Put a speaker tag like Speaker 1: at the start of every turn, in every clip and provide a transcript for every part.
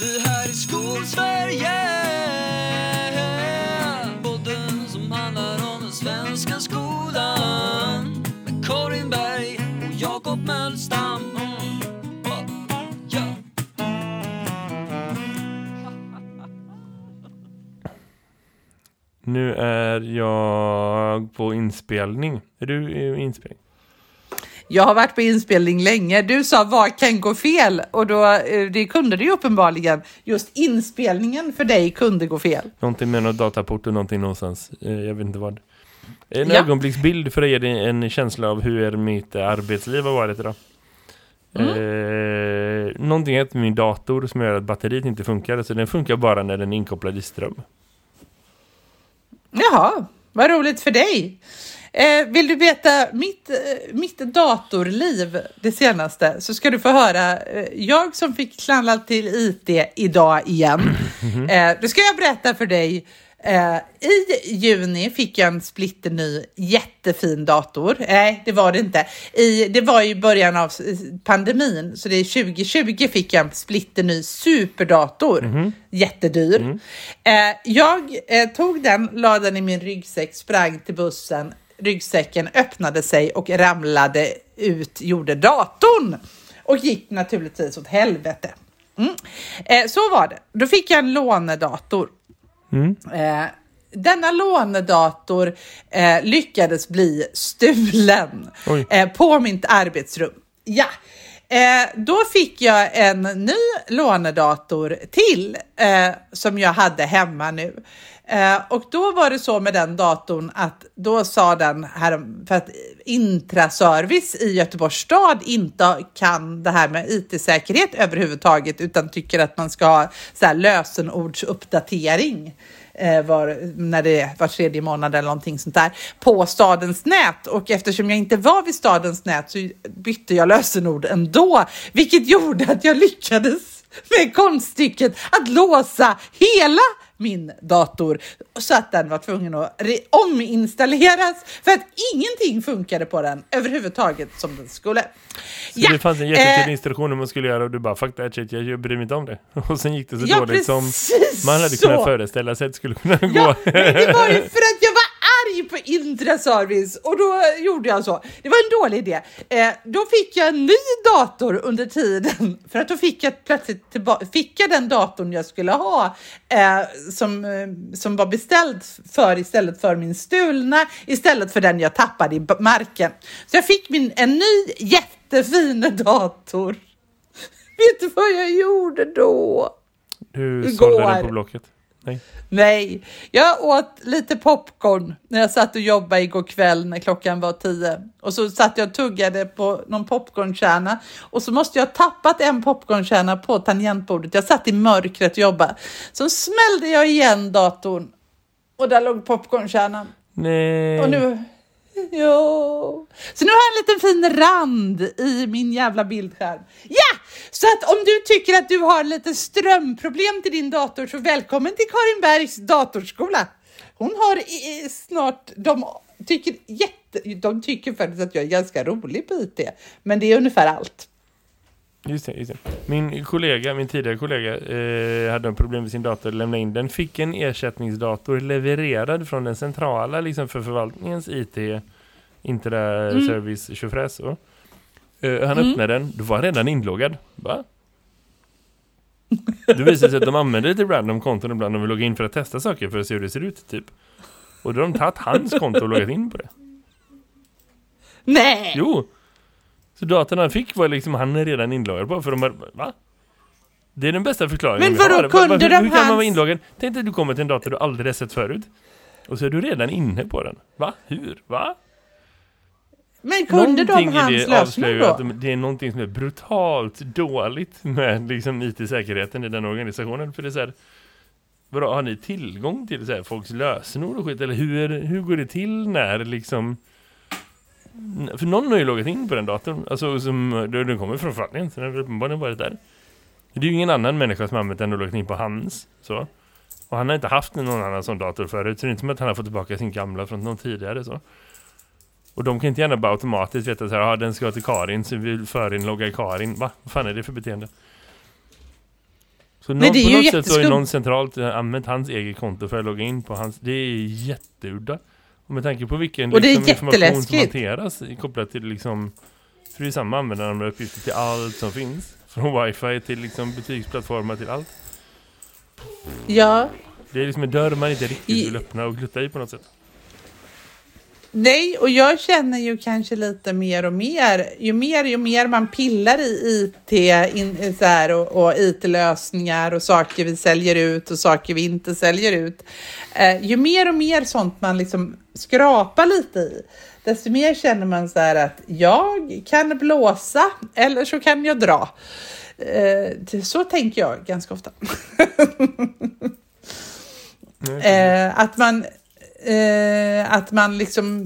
Speaker 1: Det här är Skolsverige Podden som handlar om den svenska skolan Med Karin Berg och Jakob Mölstam ja.
Speaker 2: Nu är jag på inspelning. Är du i inspelning?
Speaker 3: Jag har varit på inspelning länge. Du sa vad kan gå fel? Och då, eh, det kunde det ju uppenbarligen. Just inspelningen för dig kunde gå fel.
Speaker 2: Någonting med någon dataport och någonting någonstans. Eh, Jag vet inte vad. En
Speaker 3: Ja.
Speaker 2: ögonblicksbild för att ge dig en känsla av hur mitt arbetsliv har varit idag.
Speaker 3: Mm.
Speaker 2: Eh, någonting heter min dator som gör att batteriet inte funkar. Så den funkar bara när den är inkopplad i ström.
Speaker 3: Jaha, vad roligt för dig. Eh, vill du veta mitt, eh, mitt datorliv det senaste så ska du få höra. Eh, jag som fick knalla till IT idag igen. Eh, då ska jag berätta för dig. Eh, I juni fick jag en splitterny jättefin dator. Nej, det var det inte. I, det var i början av pandemin, så det är 2020 fick jag en splitterny superdator. Jättedyr. Eh, jag eh, tog den, la den i min ryggsäck, sprang till bussen. Ryggsäcken öppnade sig och ramlade ut, gjorde datorn. Och gick naturligtvis åt helvete. Mm. Eh, så var det. Då fick jag en lånedator. Eh, denna lånedator eh, lyckades bli stulen eh, på mitt arbetsrum. Ja. Eh, då fick jag en ny lånedator till eh, som jag hade hemma nu. Eh, och då var det så med den datorn att då sa den här, för att Intraservice i Göteborgs stad inte kan det här med IT-säkerhet överhuvudtaget utan tycker att man ska ha så här lösenordsuppdatering eh, var, när det är var tredje månad eller någonting sånt där på stadens nät. Och eftersom jag inte var vid stadens nät så bytte jag lösenord ändå, vilket gjorde att jag lyckades med konststycket att låsa hela min dator så att den var tvungen att ominstalleras för att ingenting funkade på den överhuvudtaget som den skulle.
Speaker 2: Så det fanns en
Speaker 3: eh,
Speaker 2: jättetydlig instruktion om man skulle göra och du bara fuck that shit, jag bryr mig inte om det. Och sen gick det så
Speaker 3: Ja,
Speaker 2: dåligt som man hade
Speaker 3: så.
Speaker 2: kunnat föreställa sig att det skulle kunna
Speaker 3: Ja,
Speaker 2: gå.
Speaker 3: det var ju för att jag arg på Intraservice och då gjorde jag så. Det var en dålig idé. Eh, då fick jag en ny dator under tiden för att då fick jag plötsligt tillbaka, fick jag den datorn jag skulle ha eh, som, eh, som var beställd för istället för min stulna istället för den jag tappade i marken. Så jag fick min, en ny jättefin dator. Vet du vad jag gjorde då?
Speaker 2: Du sålde den på Blocket. Nej.
Speaker 3: Nej, jag åt lite popcorn när jag satt och jobbade igår kväll när klockan var tio. Och så satt jag och tuggade på någon popcornkärna och så måste jag ha tappat en popcornkärna på tangentbordet. Jag satt i mörkret och jobbade. Så smällde jag igen datorn och där låg popcornkärnan.
Speaker 2: Nej.
Speaker 3: Och nu... Ja. Så nu har jag en liten fin rand i min jävla bildskärm. Ja! Så att om du tycker att du har lite strömproblem till din dator så välkommen till Karin Bergs datorskola. Hon har i, i, snart, de tycker jätte, de tycker faktiskt att jag är ganska rolig på IT. Men det är ungefär allt.
Speaker 2: Just det, just det. Min kollega, min tidigare kollega eh, hade en problem med sin dator, lämnade in den, fick en ersättningsdator levererad från den centrala liksom för förvaltningens IT Intra-service tjofräs så. Eh, han öppnade den, då var han redan inloggad. Va? Det visade sig att de använder lite random konton ibland och vill logga in för att testa saker för att se hur det ser ut typ. Och då har de tagit hans konto och loggat in på det.
Speaker 3: Nej!
Speaker 2: Jo! Så datorn han fick var liksom han är redan inloggad på för de har, va? Det är den bästa förklaringen
Speaker 3: Men vadå, kunde
Speaker 2: varför-
Speaker 3: de
Speaker 2: Hur kan man
Speaker 3: hans-
Speaker 2: vara inloggad? Tänk dig att du kommer till en dator du aldrig har sett förut. Och så är du redan inne på den. Va? Hur? Va?
Speaker 3: Men kunde de
Speaker 2: Någonting i
Speaker 3: hans
Speaker 2: ju
Speaker 3: då?
Speaker 2: att de- det är någonting som är brutalt dåligt med liksom IT-säkerheten i den organisationen. För det är så här, vadå, har ni tillgång till så här, folks lösenord och skit? Eller hur, hur går det till när liksom... För någon har ju loggat in på den datorn. Alltså som, den kommer från förvaltningen, så den har uppenbarligen varit där. Det är ju ingen annan människa som har använt den och loggat in på hans. Så. Och han har inte haft någon annan sån dator förut. Så det är inte som att han har fått tillbaka sin gamla från någon tidigare. Så. Och de kan inte gärna bara automatiskt veta så här, ja den ska till Karin så vi förinloggar Karin. Va? Vad fan är det för beteende? Så
Speaker 3: Nej,
Speaker 2: någon,
Speaker 3: det är
Speaker 2: på något sätt så ju någon centralt använt hans eget konto för att logga in på hans. Det är jätteudda. Och med tanke på vilken
Speaker 3: Och det är
Speaker 2: liksom, information som hanteras kopplat till liksom för det är samma användare med uppgifter till allt som finns. Från wifi till liksom butiksplattformar till allt.
Speaker 3: Ja,
Speaker 2: Det är liksom en dörr man inte riktigt vill öppna och glutta i på något sätt.
Speaker 3: Nej, och jag känner ju kanske lite mer och mer, ju mer ju mer man pillar i IT in, så här, och, och IT-lösningar och saker vi säljer ut och saker vi inte säljer ut, eh, ju mer och mer sånt man liksom skrapar lite i, desto mer känner man så här att jag kan blåsa eller så kan jag dra. Eh, så tänker jag ganska ofta. Eh, att man eh, att man liksom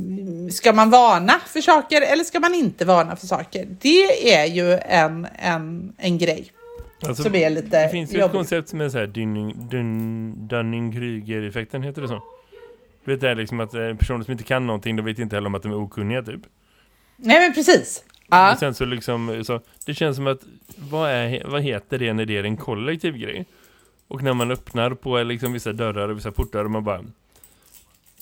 Speaker 3: ska man varna för saker eller ska man inte varna för saker? Det är ju en, en, en grej
Speaker 2: Alltså,
Speaker 3: som är lite
Speaker 2: det finns ju ett koncept som är så här Dunning- Dun- Dunning-Kruger-effekten, heter det så? Du vet det är liksom att eh, personer som inte kan någonting, de vet inte heller om att de är okunniga typ.
Speaker 3: Nej men precis. Ja.
Speaker 2: Och sen så liksom, så, det känns som att, vad, är, vad heter det när det är en kollektiv grej? Och när man öppnar på liksom vissa dörrar och vissa portar och man bara,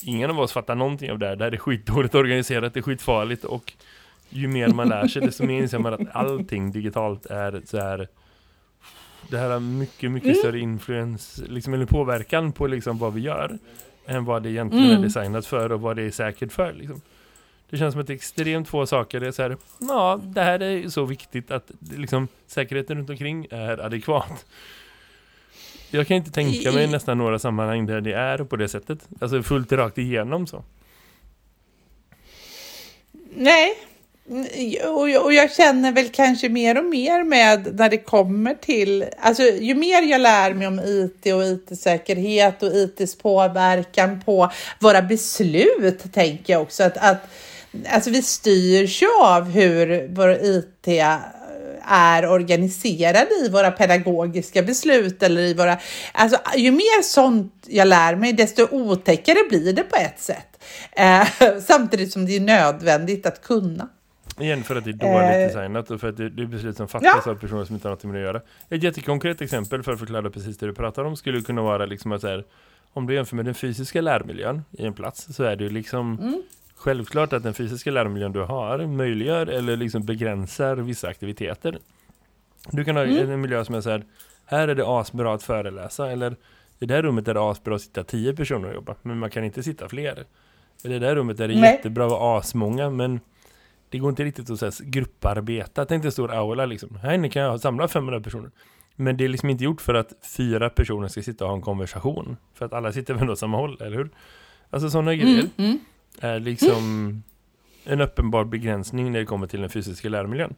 Speaker 2: ingen av oss fattar någonting av det här. Det här är skitdåligt organiserat, det är skitfarligt och ju mer man lär sig desto mer inser man att allting digitalt är så här det här har mycket, mycket
Speaker 3: Mm.
Speaker 2: större influens, liksom, eller påverkan på liksom vad vi gör än vad det egentligen
Speaker 3: Mm.
Speaker 2: är designat för och vad det är säkert för. Liksom. Det känns som att extremt få saker det är så här, ja, det här är så viktigt att liksom, säkerheten runt omkring är adekvat. Jag kan inte tänka mig nästan några sammanhang där det är på det sättet. Alltså fullt rakt igenom så.
Speaker 3: Nej, och jag, och jag känner väl kanske mer och mer med när det kommer till, alltså ju mer jag lär mig om IT och IT-säkerhet och ITs påverkan på våra beslut, tänker jag också att, att alltså vi styrs ju av hur vår IT är organiserad i våra pedagogiska beslut eller i våra, alltså ju mer sånt jag lär mig desto otäckare blir det på ett sätt. Eh, samtidigt som det är nödvändigt att kunna.
Speaker 2: Igen för att det är dåligt
Speaker 3: Eh.
Speaker 2: designat och för att det, det är beslut som fattas
Speaker 3: Ja.
Speaker 2: av personer som inte har något med att göra. Ett jättekonkret exempel för att förklara precis det du pratar om skulle kunna vara liksom att så här, om du jämför med den fysiska lärmiljön i en plats så är det ju liksom
Speaker 3: Mm.
Speaker 2: Självklart att den fysiska lärmiljön du har möjliggör eller liksom begränsar vissa aktiviteter. Du kan ha
Speaker 3: Mm.
Speaker 2: en miljö som är så här, här är det asbra att föreläsa eller i det här rummet är det asbra att sitta tio personer och jobba men man kan inte sitta fler. Eller i det här rummet är det
Speaker 3: Nej.
Speaker 2: jättebra att vara asmånga men det går inte riktigt att så här, grupparbeta. Tänk dig en stor aula liksom. Här inne kan jag samla 500 personer. Men det är liksom inte gjort för att fyra personer ska sitta och ha en konversation. För att alla sitter väl åt samma håll, eller hur? Alltså sådana grejer
Speaker 3: Mm, mm.
Speaker 2: Är liksom en uppenbar begränsning när det kommer till den fysiska lärmiljön.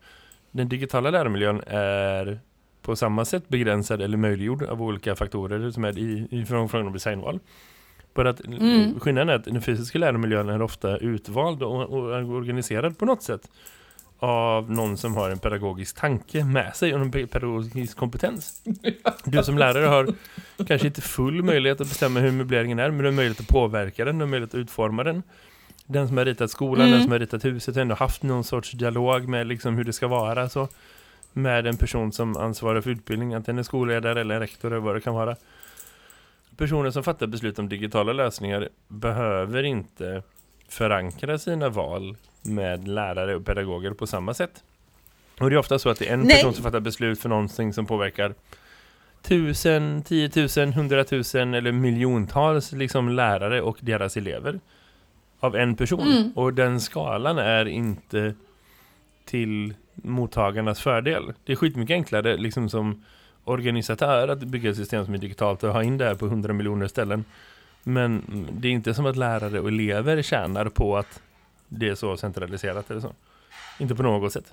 Speaker 2: Den digitala lärmiljön är på samma sätt begränsad eller möjliggjord av olika faktorer som är i, i från, från designval. Bara att
Speaker 3: Mm.
Speaker 2: skillnaden är att den fysiska lärmiljön är ofta utvald och, och organiserad på något sätt av någon som har en pedagogisk tanke med sig och en pe- pedagogisk kompetens. Du som lärare har kanske inte full möjlighet att bestämma hur möbleringen är, men du har möjlighet att påverka den, du har möjlighet att utforma den. Den som har ritat skolan,
Speaker 3: Mm.
Speaker 2: den som har ritat huset har ändå haft någon sorts dialog med liksom hur det ska vara så med en person som ansvarar för utbildning, antingen en skolledare eller en rektor eller vad det kan vara. Personer som fattar beslut om digitala lösningar behöver inte förankra sina val med lärare och pedagoger på samma sätt. Och det är ofta så att det är en
Speaker 3: Nej.
Speaker 2: person som fattar beslut för någonting som påverkar tusen, tiotusen, hundratusen eller miljontals liksom lärare och deras elever av en person.
Speaker 3: Mm.
Speaker 2: Och den skalan är inte till mottagarnas fördel. Det är skitmycket enklare liksom som organisatör att bygga ett system som är digitalt och ha in det här på hundra miljoner ställen. Men det är inte som att lärare och elever tjänar på att det är så centraliserat eller så. Inte på något sätt.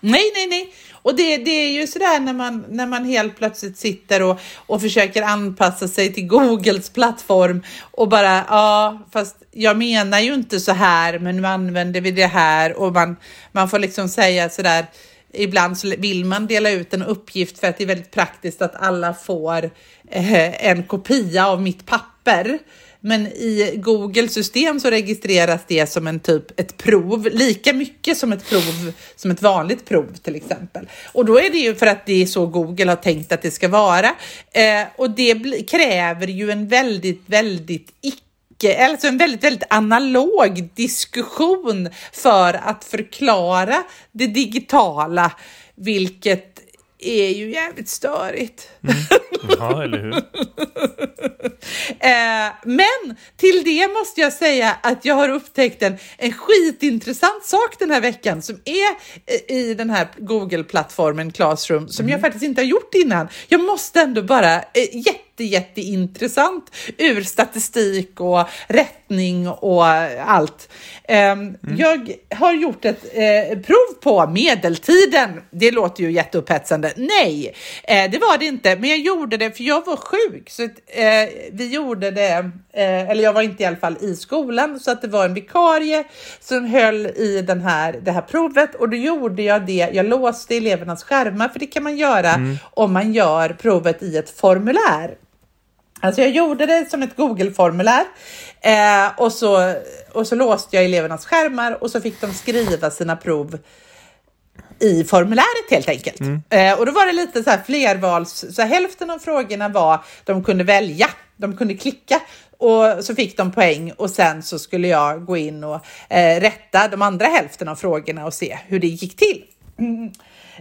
Speaker 3: Nej, nej, nej. Och det, det är ju sådär när man, när man helt plötsligt sitter och, och försöker anpassa sig till Googles plattform och bara, ja, fast jag menar ju inte så här, men nu använder vi det här och man, man får liksom säga sådär, ibland så vill man dela ut en uppgift för att det är väldigt praktiskt att alla får eh, en kopia av mitt papper. Men i Google system så registreras det som en typ ett prov, lika mycket som ett prov som ett vanligt prov till exempel. Och då är det ju för att det är så Google har tänkt att det ska vara. Eh, och det kräver ju en väldigt, väldigt icke alltså en väldigt, väldigt analog diskussion för att förklara det digitala, vilket är ju jävligt störigt.
Speaker 2: Ja, eller hur?
Speaker 3: Eh, men till det måste jag säga att jag har upptäckt en, en skitintressant sak den här veckan som är i den här Google-plattformen Classroom som jag faktiskt inte har gjort innan. Jag måste ändå bara, eh, jätte, jätteintressant ur statistik och rättning och allt. Ehm, Jag har gjort ett eh, prov på medeltiden. Det låter ju jätteupphetsande. Nej, eh, det var det inte, men jag gjorde det för jag var sjuk. Så att, eh, vi gjorde det, eh, eller jag var inte i alla fall i skolan, så att det var en vikarie som höll i den här, det här provet och då gjorde jag det. Jag låste elevernas skärmar, för det kan man göra om man gör provet i ett formulär. Alltså jag gjorde det som ett Google-formulär eh, och, så, och så låste jag elevernas skärmar och så fick de skriva sina prov i formuläret helt enkelt. Eh, och då var det lite så här flervals, så här, hälften av frågorna var de kunde välja, de kunde klicka och så fick de poäng och sen så skulle jag gå in och eh, rätta de andra hälften av frågorna och se hur det gick till. Mm.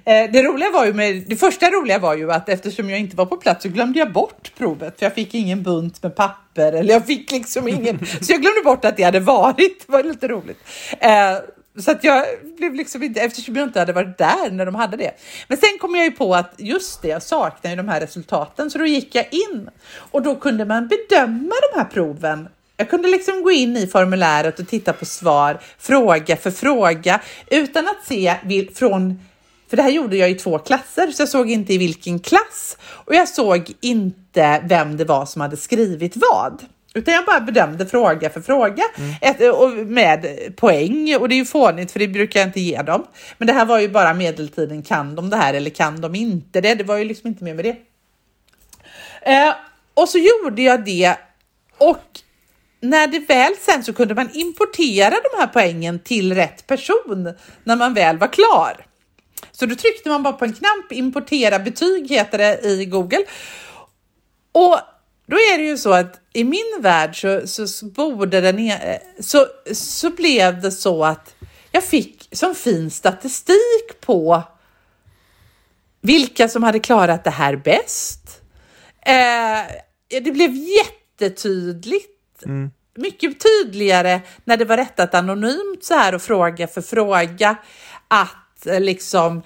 Speaker 3: Eh, Det roliga var ju med, det första roliga var ju att eftersom jag inte var på plats så glömde jag bort provet för jag fick ingen bunt med papper eller jag fick liksom ingen, så jag glömde bort att det hade varit. Det var lite roligt. Eh, så att jag blev liksom inte, eftersom jag inte hade varit där när de hade det. Men sen kom jag ju på att just det, jag saknar ju de här resultaten, så då gick jag in och då kunde man bedöma de här proven. Jag kunde liksom gå in i formuläret och titta på svar, fråga för fråga, utan att se från för det här gjorde jag i två klasser, så jag såg inte i vilken klass och jag såg inte vem det var som hade skrivit vad. Utan jag bara bedömde fråga för fråga ett, och med poäng och det är ju fånigt för det brukar jag inte ge dem. Men det här var ju bara medeltiden, kan de det här eller kan de inte det? Det var ju liksom inte mer med det. Eh, och så gjorde jag det och när det väl sen så kunde man importera de här poängen till rätt person när man väl var klar. Så då tryckte man bara på en knapp, importera betyg heter det i Google. Och då är det ju så att i min värld så, så, så borde den e- så, så blev det så att jag fick som fin statistik på vilka som hade klarat det här bäst. Eh, det blev jättetydligt. Mycket tydligare när det var rättat anonymt så här och fråga för fråga. Att liksom,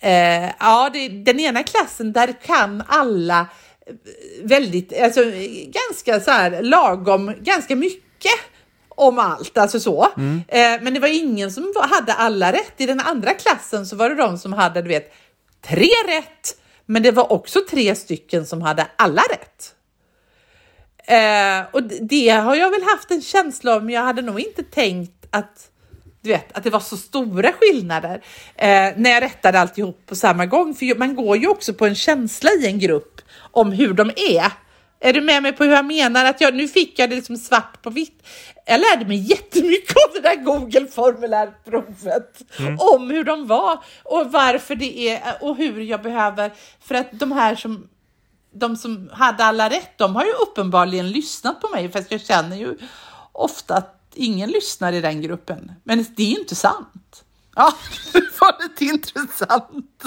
Speaker 3: eh, ja, det, den ena klassen där kan alla eh, väldigt, alltså ganska så här lagom, ganska mycket om allt, alltså så. Eh, men det var ingen som hade alla rätt. I den andra klassen så var det de som hade, du vet, tre rätt, men det var också tre stycken som hade alla rätt. Eh, och det har jag väl haft en känsla av, men jag hade nog inte tänkt att du vet, att det var så stora skillnader eh, när jag rättade alltihop på samma gång. För man går ju också på en känsla i en grupp om hur de är. Är du med mig på hur jag menar? Att jag, nu fick jag det liksom svart på vitt. Jag lärde mig jättemycket av det där Google-formulärprovet. Om hur de var och varför det är och hur jag behöver. För att de här som de som hade alla rätt, de har ju uppenbarligen lyssnat på mig, fast jag känner ju ofta att ingen lyssnar i den gruppen. Men det är ju inte sant. Ja, det var lite intressant.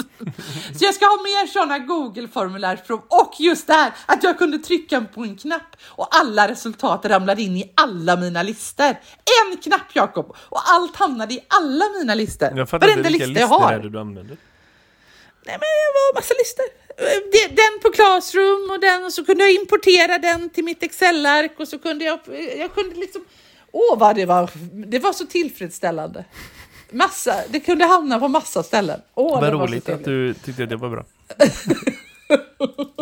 Speaker 3: Så jag ska ha mer sådana Google-formulärsprov och just det här att jag kunde trycka på en knapp och alla resultat ramlade in i alla mina listor. En knapp Jakob och allt hamnade i alla mina listor.
Speaker 2: Jag fattar inte
Speaker 3: Varenda
Speaker 2: vilka
Speaker 3: lista jag
Speaker 2: listor
Speaker 3: har.
Speaker 2: är det du använder.
Speaker 3: Nej, men det var massa listor. Den på Classroom och den och så kunde jag importera den till mitt Excel-ark och så kunde jag, jag kunde liksom, åh vad det var, det var så tillfredsställande. Massa, det kunde hamna på massa ställen. Åh,
Speaker 2: Vad
Speaker 3: det var så
Speaker 2: roligt att du tyckte att det var bra.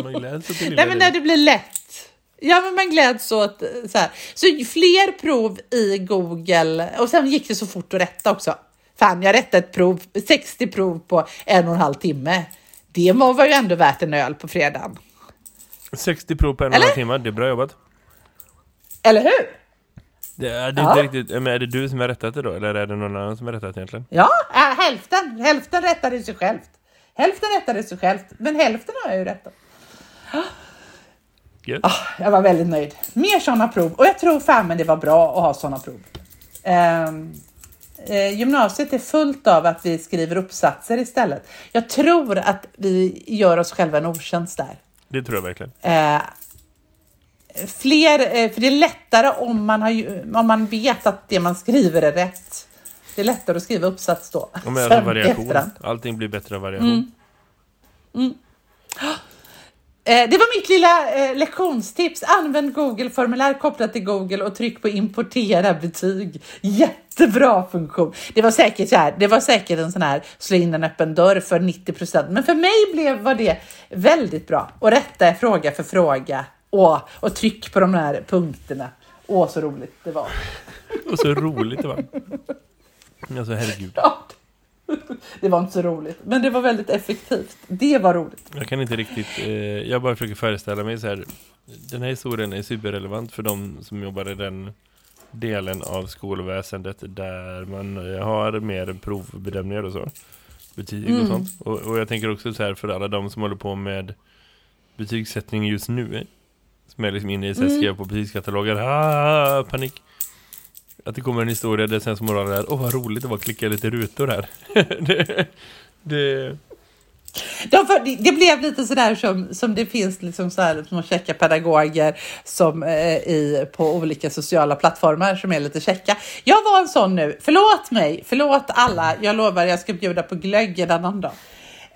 Speaker 2: Man gläds åt det lilla
Speaker 3: Nej men när det blir lätt. Ja men man gläds åt eh, så här. Så fler prov i Google och sen gick det så fort att rätta också. Fan, jag rättade ett prov, 60 prov på en och en halv timme. Det var ju ändå värt en öl på fredagen.
Speaker 2: 60 prov på en och en halv timme, det är bra jobbat.
Speaker 3: Eller hur?
Speaker 2: Det är, det är
Speaker 3: Ja.
Speaker 2: inte riktigt, men är det du som har rättat det då? Eller är det någon annan som har rättat egentligen?
Speaker 3: Ja, äh, hälften. Hälften rättade sig självt. Hälften rättade sig självt, men hälften har jag ju rättat.
Speaker 2: Gött.
Speaker 3: Jag var väldigt nöjd. Mer sådana prov. Och jag tror fan men det var bra att ha sådana prov. Ehm, eh, gymnasiet är fullt av att vi skriver uppsatser istället. Jag tror att vi gör oss själva en otjänst där.
Speaker 2: Det tror jag verkligen.
Speaker 3: Eh, fler, eh, för det är lättare om man, har, om man vet att det man skriver är rätt. Det är lättare att skriva uppsats då.
Speaker 2: Om jag
Speaker 3: Sen
Speaker 2: variation.
Speaker 3: efterhand.
Speaker 2: Allting blir bättre av variation.
Speaker 3: Eh, det var mitt lilla eh, lektionstips. Använd Google-formulär kopplat till Google och tryck på importera betyg. Jättebra funktion. Det var säkert så här, det var säkert en sån här slå in en öppen dörr för 90 procent. Men för mig blev, var det väldigt bra. Och rätta fråga för fråga. Åh, och tryck på de här punkterna. Åh, så roligt det var.
Speaker 2: Och så roligt det var. Alltså herregud.
Speaker 3: Ja. Det var inte så roligt, men det var väldigt effektivt. Det var roligt.
Speaker 2: Jag kan inte riktigt, eh, jag bara försöker föreställa mig så här. Den här historien är superrelevant för de som jobbar i den delen av skolväsendet där man eh, har mer provbedömningar och så. Betyg och
Speaker 3: Mm.
Speaker 2: sånt. Och, och jag tänker också så här för alla de som håller på med betygssättning just nu. Som är liksom inne i så
Speaker 3: Mm.
Speaker 2: skriva på betygskataloger. Ah, panik. Att det kommer en historia där sen som moralen är Åh vad roligt det var att klicka lite rutor här. det, det,
Speaker 3: De det- det blev lite sådär som, som det finns liksom så här små käcka pedagoger som, eh, i, på olika sociala plattformar som är lite käcka. Jag var en sån nu. Förlåt mig, förlåt alla. Jag lovar jag ska bjuda på glögg en annan dag.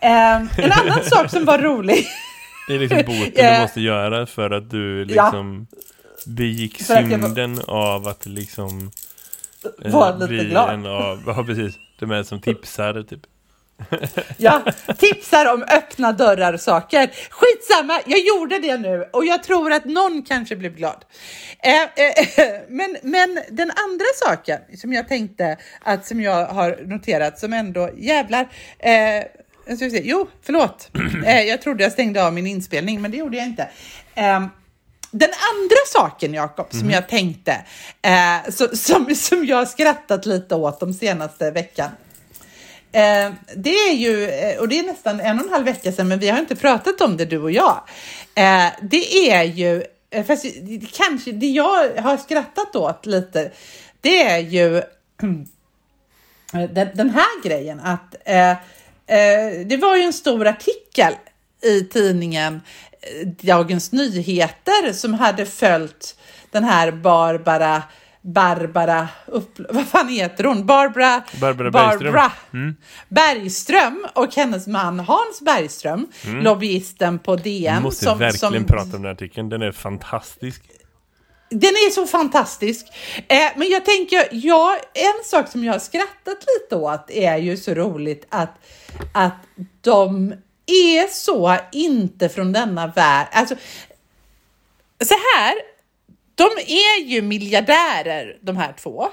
Speaker 3: Eh, en annan sak som var rolig.
Speaker 2: Det är liksom boten
Speaker 3: Eh,
Speaker 2: du måste göra för att du
Speaker 3: ja.
Speaker 2: liksom begick
Speaker 3: För att jag var-
Speaker 2: synden av att liksom eh,
Speaker 3: Var lite
Speaker 2: bli
Speaker 3: glad.
Speaker 2: en av, ja precis, de är som tipsar typ.
Speaker 3: Jag tipsar om öppna dörrar saker. Skitsamma, jag gjorde det nu och jag tror att någon kanske blev glad. Eh, eh, men, men den andra saken som jag tänkte att som jag har noterat som ändå jävlar. Eh, jag ska se. Jo, förlåt. Eh, jag trodde jag stängde av min inspelning, men det gjorde jag inte. Eh, den andra saken, Jakob, som jag tänkte, eh, så, som, som jag har skrattat lite åt de senaste veckan. Eh, det är ju, eh, och det är nästan en och en halv vecka sedan, men vi har inte pratat om det du och jag. Eh, det är ju, eh, fast kanske det jag har skrattat åt lite, det är ju den, den här grejen att det var ju en stor artikel i tidningen eh, Dagens Nyheter som hade följt den här Barbara Barbara, upp, vad fan heter hon? Barbara,
Speaker 2: Barbara Bergström.
Speaker 3: Barbara
Speaker 2: Mm.
Speaker 3: Bergström och hennes man Hans Bergström, lobbyisten på
Speaker 2: Vi
Speaker 3: DN.
Speaker 2: Mm. måste
Speaker 3: som,
Speaker 2: verkligen
Speaker 3: som,
Speaker 2: prata om den här artikeln, den är fantastisk.
Speaker 3: Den är så fantastisk. Eh, men jag tänker, ja, en sak som jag har skrattat lite åt är ju så roligt att, att de är så inte från denna värld. Alltså, så här, de är ju miljardärer de här två.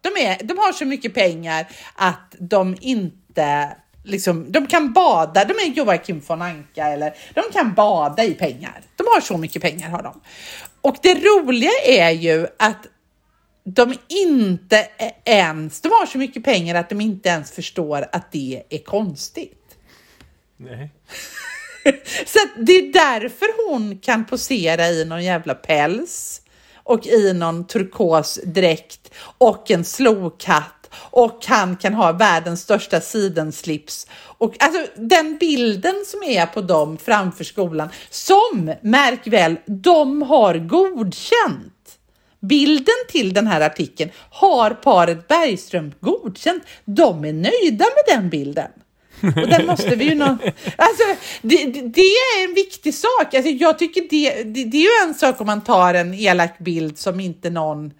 Speaker 3: De, är, de har så mycket pengar att de inte liksom, de kan bada, de är Joakim von Anka eller de kan bada i pengar. De har så mycket pengar har de. Och det roliga är ju att de inte ens, de har så mycket pengar att de inte ens förstår att det är konstigt.
Speaker 2: Nej.
Speaker 3: Så det är därför hon kan posera i någon jävla päls och i någon turkos dräkt och en slowkatt och han kan ha världens största sidenslips. Och alltså den bilden som är på dem framför skolan, som, märk väl, de har godkänt. Bilden till den här artikeln har paret Bergström godkänt. De är nöjda med den bilden. Och den måste vi ju nå... Alltså, det, det- är en viktig sak. Alltså, jag tycker det, det, det är ju en sak om man tar en elak bild som inte någon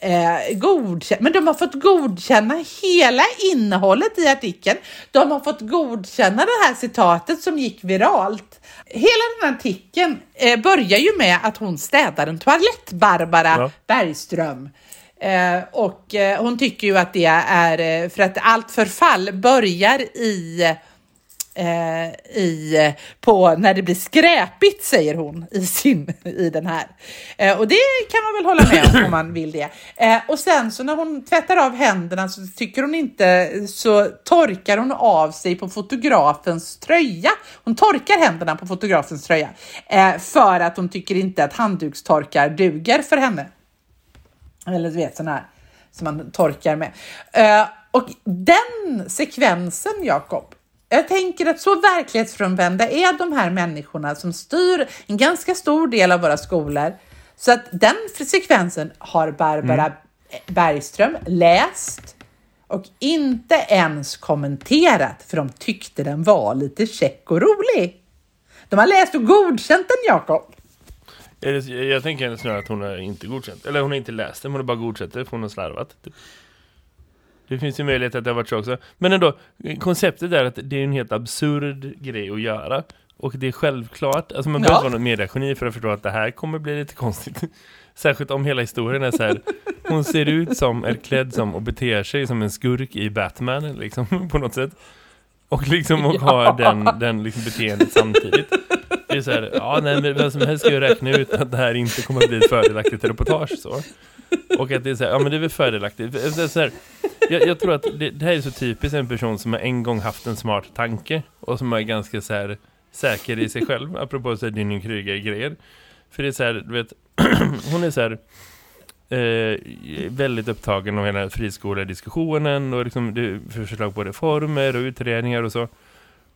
Speaker 3: eh, godkänner. Men de har fått godkänna hela innehållet i artikeln. De har fått godkänna det här citatet som gick viralt. Hela den här artikeln eh, börjar ju med att hon städar en toalett, Barbara
Speaker 2: Ja.
Speaker 3: Bergström. Eh, och eh, hon tycker ju att det är eh, för att allt förfall börjar i eh, i, på när det blir skräpigt, säger hon i, sin, i den här. Eh, och det kan man väl hålla med om om man vill det. Eh, och sen så när hon tvättar av händerna så tycker hon inte, så torkar hon av sig på fotografens tröja. Hon torkar händerna på fotografens tröja eh, för att hon tycker inte att handdukstorkar duger för henne. Eller du vet sådana här som man torkar med. Eh, och den sekvensen, Jakob, jag tänker att så verklighetsfrånvända är de här människorna som styr en ganska stor del av våra skolor. Så att den sekvensen har Barbara mm. Bergström läst och inte ens kommenterat för de tyckte den var lite check och rolig. De har läst och godkänt den, Jakob.
Speaker 2: Jag tänker snarare att hon har inte godkänt. Eller hon har inte läst den, hon har bara godkänt det för hon har slarvat. Typ. Det finns ju möjlighet att det har varit så också. Men ändå, konceptet är att det är en helt absurd grej att göra. Och det är självklart, alltså man behöver ja. vara något mediageni för att förstå att det här kommer bli lite konstigt. Särskilt om hela historien är så här, hon ser ut som, är klädd som och beter sig som en skurk i Batman liksom, på något sätt. Och liksom och ja. har den, den liksom beteendet samtidigt. Det är så här, ja nej men vem som helst ska ju räkna ut att det här inte kommer att bli ett fördelaktigt reportage så. Och att det är så här, ja men det är väl fördelaktigt. Så här, jag, jag, tror att det, det, här är så typiskt en person som har en gång haft en smart tanke och som är ganska så här säker i sig själv, apropå så här din grejer För det är så här, du vet, hon är så här eh, väldigt upptagen av hela friskolediskussionen och liksom det, förslag på reformer och utredningar och så.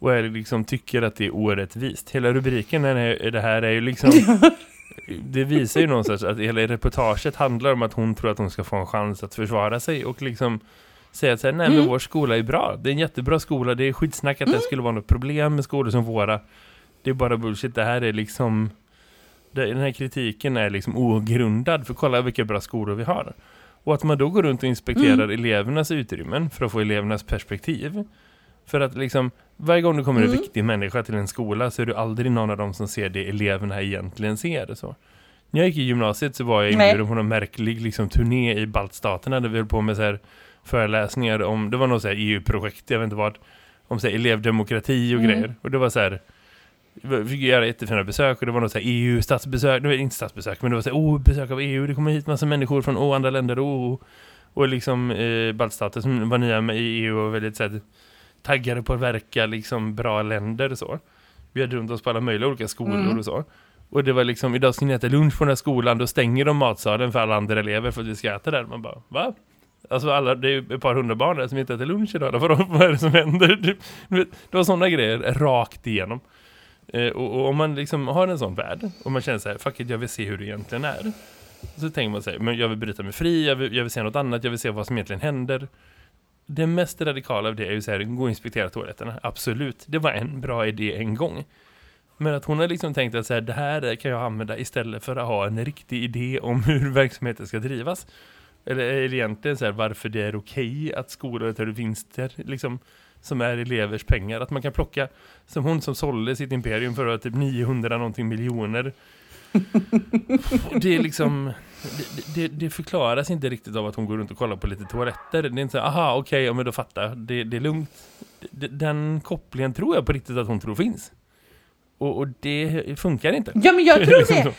Speaker 2: Och är liksom tycker att det är orättvist. Hela rubriken är, det här är ju liksom det visar ju någonstans att hela reportaget handlar om att hon tror att hon ska få en chans att försvara sig och liksom säga att nej men mm. vår skola är bra. Det är en jättebra skola. Det är skitsnack att mm. det skulle vara något problem med skolor som våra. Det är bara bullshit. Det här är liksom den här kritiken är liksom ogrundad för kolla vilka bra skolor vi har. Och att man då går runt och inspekterar mm. elevernas utrymmen för att få elevernas perspektiv. För att liksom varje gång det kommer mm. en viktig människa till en skola så är det aldrig någon av dem som ser det eleverna egentligen ser. Så. När jag gick i gymnasiet så var jag inbjuden på någon märklig liksom, turné i baltstaterna där vi höll på med så här, föreläsningar om, det var något EU-projekt, jag vet inte vad, om så här, elevdemokrati och mm. grejer. Och det var så här, vi fick göra jättefina besök och det var något så EU-statsbesök, det var inte statsbesök men det var så här, oh, besök av EU, det kommer hit massa människor från oh, andra länder, oh. Och liksom eh, baltstater som var nya med i EU och väldigt så här, taggade på att verka liksom bra länder så. Vi hade runt oss på alla möjliga olika skolor mm. och så. Och det var liksom, idag ska ni äta lunch på den här skolan, då stänger de matsalen för alla andra elever för att vi ska äta där. Man bara, va? Alltså alla, det är ju ett par hundra barn där som inte äter lunch idag. Vad, vad är det som händer? Det, det var sådana grejer rakt igenom. Eh, och, och, om man liksom har en sån värld och man känner så här, fuck it, jag vill se hur det egentligen är. Så tänker man sig, men jag vill bryta mig fri, jag vill, jag vill se något annat, jag vill se vad som egentligen händer det mest radikala av det är ju så här, gå och inspektera toaletterna. Absolut, det var en bra idé en gång. Men att hon har liksom tänkt att så här, det här kan jag använda istället för att ha en riktig idé om hur verksamheten ska drivas. Eller, eller egentligen så här, varför det är okej att skolor tar vinster liksom, som är elevers pengar. Att man kan plocka, som hon som sålde sitt imperium för typ 900 någonting miljoner det är liksom det, det, det, förklaras inte riktigt av att hon går runt och kollar på lite toaletter. Det är inte så aha, okej, okay, men då fattar det, det är lugnt. Den kopplingen tror jag på riktigt att hon tror finns. Och, och det funkar inte.
Speaker 3: Ja, men jag tror liksom det.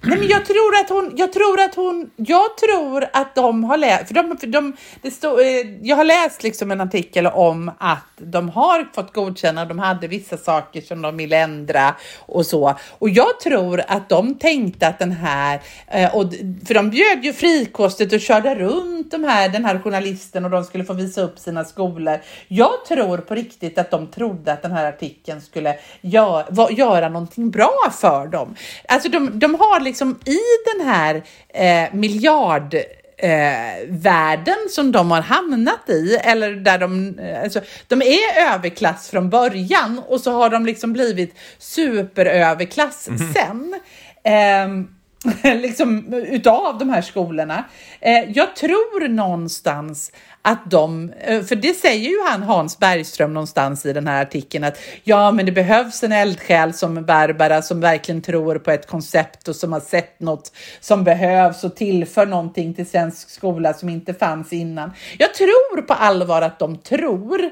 Speaker 3: Nej, men jag tror att hon, jag tror att hon, jag tror att de har läst, för de, för de, det stod, eh, jag har läst liksom en artikel om att de har fått godkänna, de hade vissa saker som de ville ändra och så. Och jag tror att de tänkte att den här, eh, och, för de bjöd ju frikostet och körde runt de här, den här journalisten och de skulle få visa upp sina skolor. Jag tror på riktigt att de trodde att den här artikeln skulle gör, göra någonting bra för dem. Alltså de, de har liksom i den här eh, miljard eh, världen som de har hamnat i, eller där de, eh, alltså, de är överklass från början och så har de liksom blivit superöverklass mm. sen. Eh, liksom utav de här skolorna. Eh, jag tror någonstans att de, eh, för det säger ju han Hans Bergström någonstans i den här artikeln att ja, men det behövs en eldsjäl som Barbara som verkligen tror på ett koncept och som har sett något som behövs och tillför någonting till svensk skola som inte fanns innan. Jag tror på allvar att de tror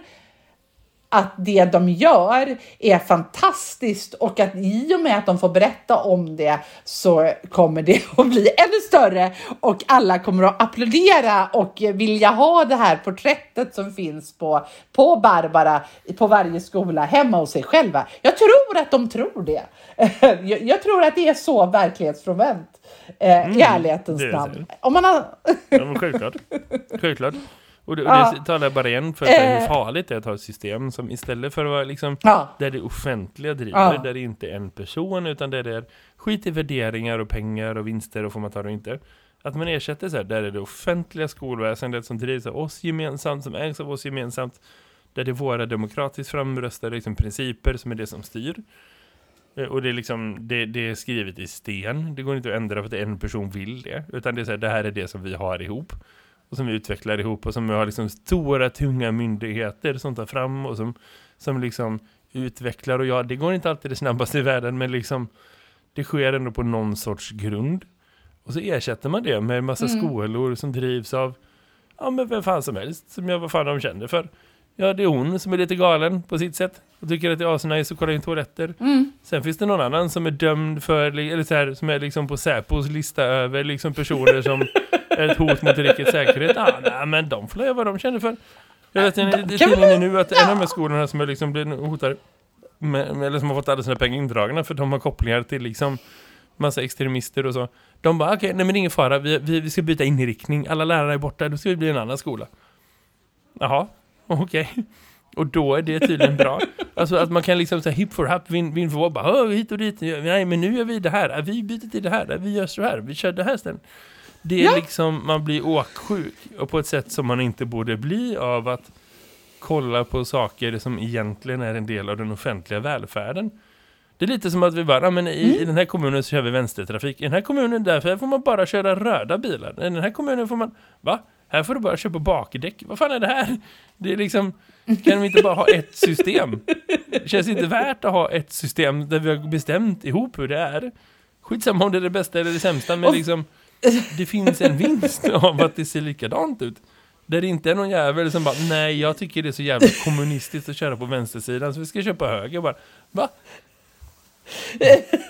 Speaker 3: att det de gör är fantastiskt och att i och med att de får berätta om det så kommer det att bli ännu större och alla kommer att applådera och vilja ha det här porträttet som finns på, på Barbara på varje skola hemma hos sig själva. Jag tror att de tror det. Jag, jag tror att det är så verklighetsfrånvänt. Eh, I ärlighetens namn. Om man har...
Speaker 2: Ja, självklart. självklart. Och det, och
Speaker 3: Ja.
Speaker 2: det talar jag bara igen för att säga hur
Speaker 3: Eh.
Speaker 2: farligt det är att ha ett system som istället för att vara liksom
Speaker 3: Ja.
Speaker 2: där det offentliga driver,
Speaker 3: Ja.
Speaker 2: där det inte är en person utan där det är skit i värderingar och pengar och vinster och får man ta det inte. Att man ersätter så här, där är det offentliga skolväsendet som drivs av oss gemensamt, som ägs av oss gemensamt, där det är våra demokratiskt framröstade liksom, principer som är det som styr. Eh, Och det är liksom, det, det är skrivet i sten. Det går inte att ändra för att en person vill det. Utan det är så här, det här är det som vi har ihop. Och som vi utvecklar ihop och som vi har liksom stora, tunga myndigheter som tar fram och som, som liksom utvecklar. Och ja, det går inte alltid det snabbaste i världen, men liksom det sker ändå på någon sorts grund. Och så ersätter man det med en massa skolor som drivs av ja, men vem fan som helst, som jag vad fan de känner för. Ja, det är hon som är lite galen på sitt sätt och tycker att det är asnice att kolla in toaletter. Sen finns det någon annan som är dömd för, eller så här, som är liksom på Säpos lista över liksom personer som är ett hot mot rikets säkerhet. Ja, nej, men de får göra vad de känner för. Jag vet inte, det är nu att en av de här skolorna som är liksom blivit hotade, med, med, eller som har fått alla sina pengar indragna för de har kopplingar till liksom massa extremister och så. De bara, okej, nej men det är ingen fara, vi, vi, vi ska byta inriktning, alla lärare är borta, då ska vi bli en annan skola. Jaha, okej. Och då är det tydligen bra. Alltså att man kan liksom säga hip for hap, vin, vin what, bara "Åh, hit och dit, nej men nu gör vi det här, vi byter till det här, vi gör så här, vi kör det här sen. Det är
Speaker 3: Ja.
Speaker 2: liksom, man blir åksjuk och på ett sätt som man inte borde bli av att kolla på saker som egentligen är en del av den offentliga välfärden. Det är lite som att vi bara, "Ja, men i, i den här kommunen så kör vi vänstertrafik. I den här kommunen därför får man bara köra röda bilar. I den här kommunen får man, va? Här får du bara köpa bakdäck. Vad fan är det här? Det är liksom, kan vi inte bara ha ett system? Det känns inte värt att ha ett system där vi har bestämt ihop hur det är. Skitsamma om det är det bästa eller det sämsta, men liksom, det finns en vinst av att det ser likadant ut. Där det inte är någon jävel som bara, nej jag tycker det är så jävla kommunistiskt att köra på vänstersidan så vi ska köpa höger. Bara, va?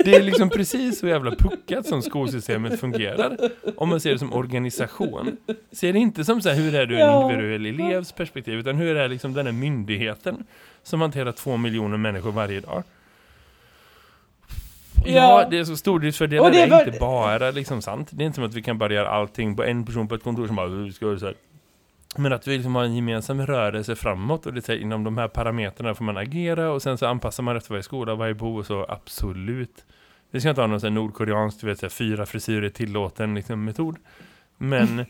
Speaker 2: Det är liksom precis så jävla puckat som skolsystemet fungerar. Om man ser det som organisation. Ser det inte som så här, hur är du en
Speaker 3: Ja.
Speaker 2: individuell elevs perspektiv, utan hur är liksom den här myndigheten som hanterar två miljoner människor varje dag. Ja,
Speaker 3: Ja.
Speaker 2: det är så stordriftsfördelar
Speaker 3: Och det
Speaker 2: är
Speaker 3: var-
Speaker 2: inte bara liksom sant. Det är inte som att vi kan bara göra allting på en person på ett kontor som bara, "Vi ska så här. Men att vi liksom har en gemensam rörelse framåt och det är inom de här parametrarna får man agera och sen så anpassar man efter varje skola, varje behov och så absolut. Vi ska inte ha någon sån nordkoreansk, du vet, så här, fyra frisyrer tillåten liksom, metod. Men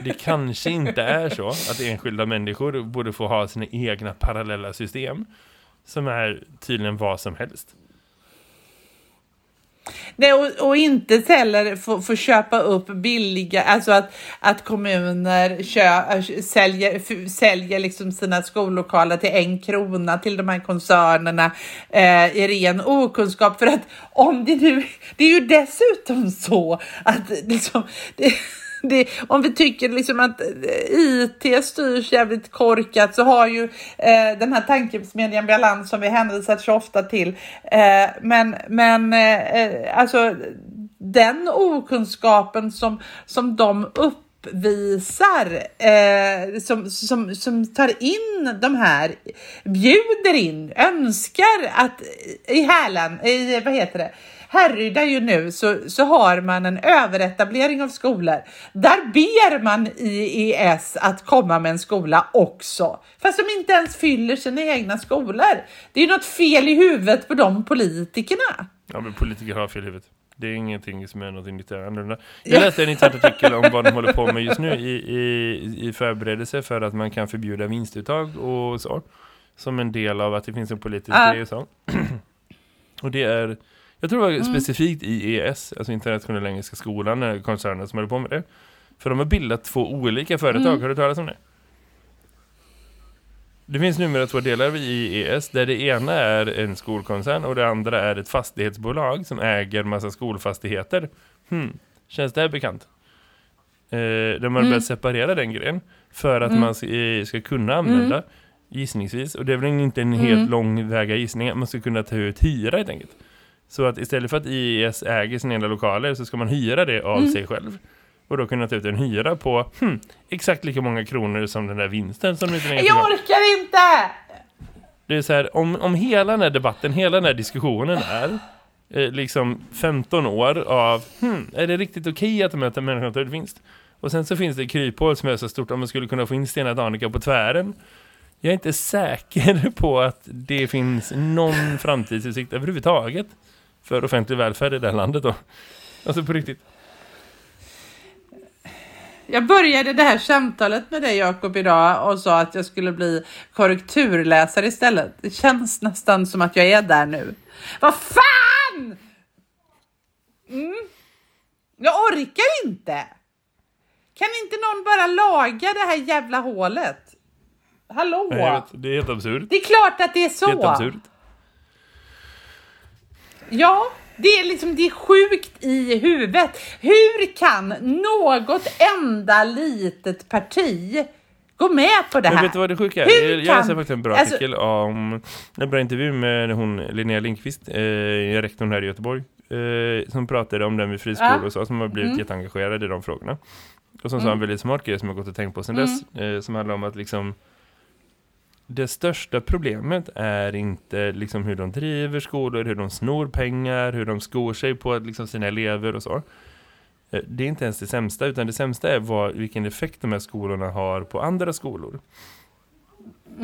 Speaker 2: det kanske inte är så att enskilda människor borde få ha sina egna parallella system som är tydligen vad som helst.
Speaker 3: Nej, och, och inte heller få, få köpa upp billiga, alltså att, att kommuner kö, äh, säljer, f, säljer liksom sina skollokaler till en krona till de här koncernerna eh, i ren okunskap. För att om det nu, det är ju dessutom så att liksom, det, det, om vi tycker liksom att eh, IT styrs jävligt korkat så har ju eh, den här tankesmedjan Balans som vi hänvisar så ofta till. Eh, men men eh, eh, alltså den okunskapen som, som de uppvisar eh, som, som, som tar in de här, bjuder in, önskar att i hälen, i vad heter det, Härryda ju nu så, så har man en överetablering av skolor. Där ber man IES att komma med en skola också. Fast de inte ens fyller sina egna skolor. Det är ju något fel i huvudet på de politikerna.
Speaker 2: Ja, men politiker har fel i huvudet. Det är ingenting som är något nytt annorlunda. Jag läste en intressant artikel om vad de håller på med just nu i, i, i förberedelse för att man kan förbjuda vinstuttag och så. Som en del av att det finns en politisk grej och så. och det är, jag tror det var specifikt IES, alltså Internationella Engelska Skolan, eh, koncernen som håller på med det. För de har bildat två olika företag, har du talat om det? Det finns numera två delar i IES där det ena är en skolkoncern och det andra är ett fastighetsbolag som äger massa skolfastigheter. Hmm. Känns det här bekant? Eh, de har börjat separera den grejen för att man ska, ska kunna använda Gissningsvis. Och det är väl inte en helt
Speaker 3: Mm.
Speaker 2: lång väga gissning. att Man ska kunna ta ut hyra helt enkelt. Så att istället för att IES äger sina egna lokaler så ska man hyra det av
Speaker 3: Mm.
Speaker 2: sig själv. Och då kunna ta ut en hyra på hmm, exakt lika många kronor som den där vinsten som de inte
Speaker 3: Jag orkar inte!
Speaker 2: Det är så här, om, om hela den här debatten, hela den här diskussionen är eh, liksom 15 år av hmm, är det riktigt okej att möta människan tar ut vinst? Och sen så finns det kryphål som är så stort om man skulle kunna få in Stena Danica på tvären. Jag är inte säker på att det finns någon framtidsutsikt överhuvudtaget för offentlig välfärd i det här landet då. Alltså på riktigt.
Speaker 3: Jag började det här samtalet med dig Jakob idag och sa att jag skulle bli korrekturläsare istället. Det känns nästan som att jag är där nu. Vad fan! Mm. Jag orkar inte. Kan inte någon bara laga det här jävla hålet? Hallå?
Speaker 2: Nej, vet, det är helt absurt.
Speaker 3: Det är klart att det är så.
Speaker 2: Helt absurt.
Speaker 3: Ja, det är liksom det är sjukt i huvudet. Hur kan något enda litet parti gå med på det
Speaker 2: Men
Speaker 3: här?
Speaker 2: vet du vad det sjuka är?
Speaker 3: Hur
Speaker 2: Jag läste
Speaker 3: kan-
Speaker 2: faktiskt en bra
Speaker 3: alltså-
Speaker 2: artikel om en bra intervju med hon Linnea Lindqvist, eh, rektorn här i Göteborg, eh, som pratade om den med friskolor
Speaker 3: Ja.
Speaker 2: och så, som har blivit
Speaker 3: Mm.
Speaker 2: jätteengagerad i de frågorna. Och som sa en väldigt smart grej som jag gått och tänkt på sedan
Speaker 3: Mm.
Speaker 2: dess, eh, som handlar om att liksom det största problemet är inte liksom hur de driver skolor, hur de snor pengar, hur de skor sig på liksom sina elever och så. Eh, Det är inte ens det sämsta, utan det sämsta är vad, vilken effekt de här skolorna har på andra skolor.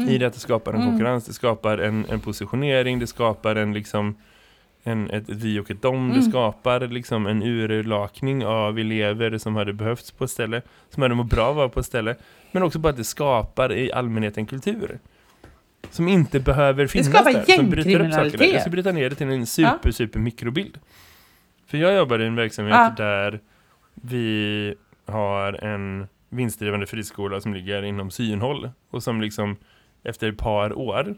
Speaker 2: I det att det skapar en
Speaker 3: Mm.
Speaker 2: konkurrens, det skapar en, en positionering, det skapar en liksom en, ett, vi och ett dom, det
Speaker 3: Mm.
Speaker 2: skapar liksom en urlakning av elever som hade behövts på ett ställe, som hade mått bra av på ett ställe, men också bara att det skapar i allmänhet en kultur som inte behöver finnas
Speaker 3: skapar
Speaker 2: där, saker där.
Speaker 3: gängkriminalitet.
Speaker 2: Jag ska bryta ner det till en super, super mikrobild. För jag jobbar i en verksamhet
Speaker 3: Ja.
Speaker 2: där vi har en vinstdrivande friskola som ligger inom synhåll och som liksom efter ett par år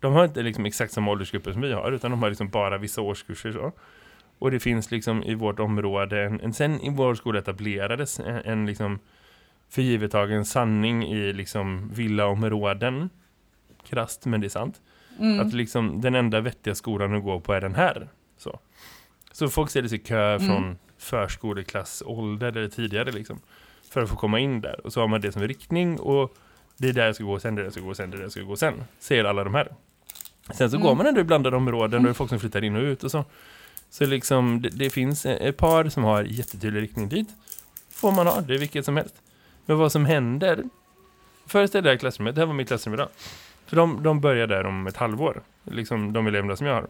Speaker 2: de har inte liksom exakt samma åldersgrupper som vi har utan de har liksom bara vissa årskurser så. Och det finns liksom i vårt område en, en sen i vår skola etablerades en, en liksom förgivettagen sanning i liksom villaområden krasst men det är sant
Speaker 3: Mm.
Speaker 2: att liksom den enda vettiga skolan att gå på är den här. Så, så folk ställer sig i kö
Speaker 3: Mm.
Speaker 2: från förskoleklassålder eller tidigare liksom. För att få komma in där. Och så har man det som riktning och det är där jag ska gå sen, det är där jag ska gå sen, det är där jag ska gå sen. Säger alla de här. Sen så
Speaker 3: Mm.
Speaker 2: går man ändå i blandade områden och det är folk som flyttar in och ut och så. Så liksom det, det finns ett par som har jättetydlig riktning dit. Får man ha, det är vilket som helst. Men vad som händer Föreställ dig det här klassrummet, det här var mitt klassrum idag. För de, de börjar där om ett halvår. Liksom de eleverna som jag har.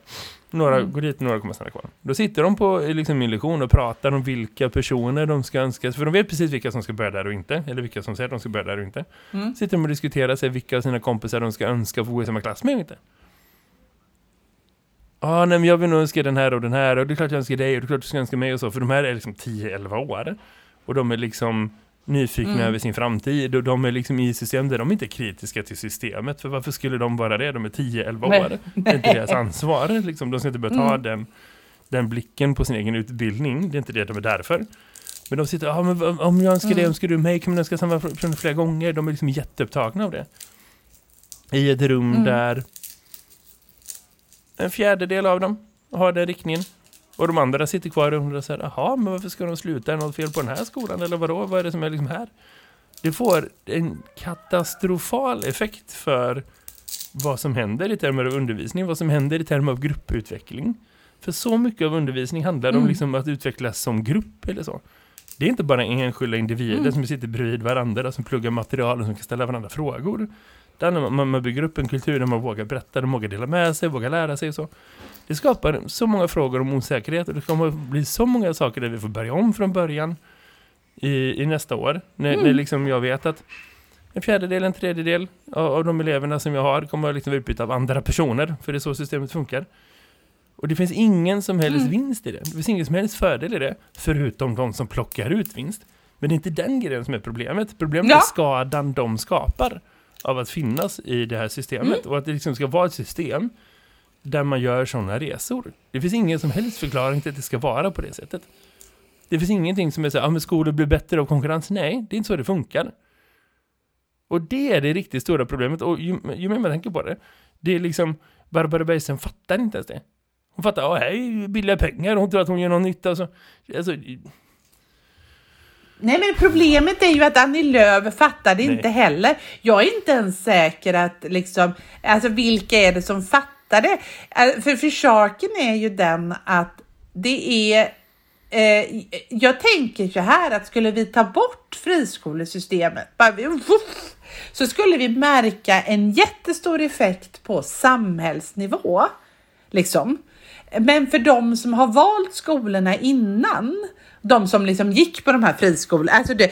Speaker 2: Några
Speaker 3: Mm.
Speaker 2: går dit, några kommer stanna kvar. Då sitter de på liksom, min lektion och pratar om vilka personer de ska önska. För de vet precis vilka som ska börja där och inte. Eller vilka som säger att de ska börja där och inte.
Speaker 3: Mm.
Speaker 2: Sitter de och diskuterar sig vilka av sina kompisar de ska önska få gå i samma klass med och inte. Ja, ah, nej men jag vill nog önska den här och den här. Och det är klart jag önskar dig och det är klart du ska önska mig och så. För de här är liksom 10-11 år. Och de är liksom nyfikna
Speaker 3: Mm.
Speaker 2: över sin framtid. Och de är liksom i system där de inte är kritiska till systemet. För varför skulle de vara det? De är 10-11
Speaker 3: Nej.
Speaker 2: år. Det är inte deras ansvar. Liksom. De ska inte behöva ta
Speaker 3: Mm.
Speaker 2: den, den blicken på sin egen utbildning. Det är inte det de är där för. Men de sitter, ja men om jag önskar det,
Speaker 3: Mm.
Speaker 2: önskar du mig? Kan man önska samma person flera gånger? De är liksom jätteupptagna av det. I ett rum
Speaker 3: Mm.
Speaker 2: där en fjärdedel av dem har den riktningen. Och de andra sitter kvar och undrar så här, jaha, men varför ska de sluta? Är det något fel på den här skolan? Eller vadå? Vad är det som är liksom här? Det får en katastrofal effekt för vad som händer i termer av undervisning, vad som händer i termer av grupputveckling. För så mycket av undervisning handlar om
Speaker 3: Mm.
Speaker 2: liksom att utvecklas som grupp eller så. Det är inte bara enskilda individer
Speaker 3: Mm.
Speaker 2: som sitter bredvid varandra, som pluggar material och som kan ställa varandra frågor. Där när man, man bygger upp en kultur där man vågar berätta, de vågar dela med sig, vågar lära sig och så. Det skapar så många frågor om osäkerhet och det kommer att bli så många saker där vi får börja om från början i, i nästa år. När,
Speaker 3: Mm.
Speaker 2: när liksom jag vet att en fjärdedel, en tredjedel av, av de eleverna som jag har kommer att liksom utbytta av andra personer, för det är så systemet funkar. Och det finns ingen som helst
Speaker 3: Mm.
Speaker 2: vinst i det. Det finns ingen som helst fördel i det, förutom de som plockar ut vinst. Men det är inte den grejen som är problemet. Problemet
Speaker 3: Ja.
Speaker 2: är skadan de skapar av att finnas i det här systemet.
Speaker 3: Mm.
Speaker 2: Och att det liksom ska vara ett system där man gör sådana resor. Det finns ingen som helst förklaring till att det ska vara på det sättet. Det finns ingenting som är så här, ah, men skolor blir bättre av konkurrens. Nej, det är inte så det funkar. Och det är det riktigt stora problemet. Och ju, ju mer man tänker på det, det är liksom, Barbara Bergsten fattar inte ens det. Hon fattar, ja, här är billiga pengar, hon tror att hon gör någon nytta. Så, alltså,
Speaker 3: Nej, men problemet är ju att Annie Lööf fattar det
Speaker 2: Nej.
Speaker 3: inte heller. Jag är inte ens säker att liksom, alltså vilka är det som fattar det? Eh, För, för saken är ju den att det är Eh, jag tänker så här att skulle vi ta bort friskolesystemet, bara, vuff, så skulle vi märka en jättestor effekt på samhällsnivå. Liksom. Men för de som har valt skolorna innan, de som liksom gick på de här friskolorna, alltså det,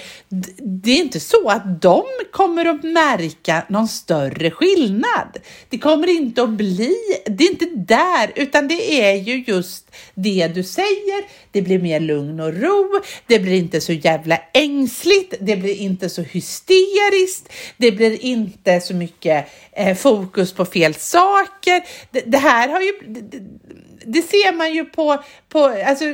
Speaker 3: det är inte så att de kommer att märka någon större skillnad. Det kommer inte att bli, det är inte där, utan det är ju just det du säger. Det blir mer lugn och ro, det blir inte så jävla ängsligt, det blir inte så hysteriskt, det blir inte så mycket eh, fokus på fel saker. Det, det här har ju, det, det, ser man ju på, på alltså,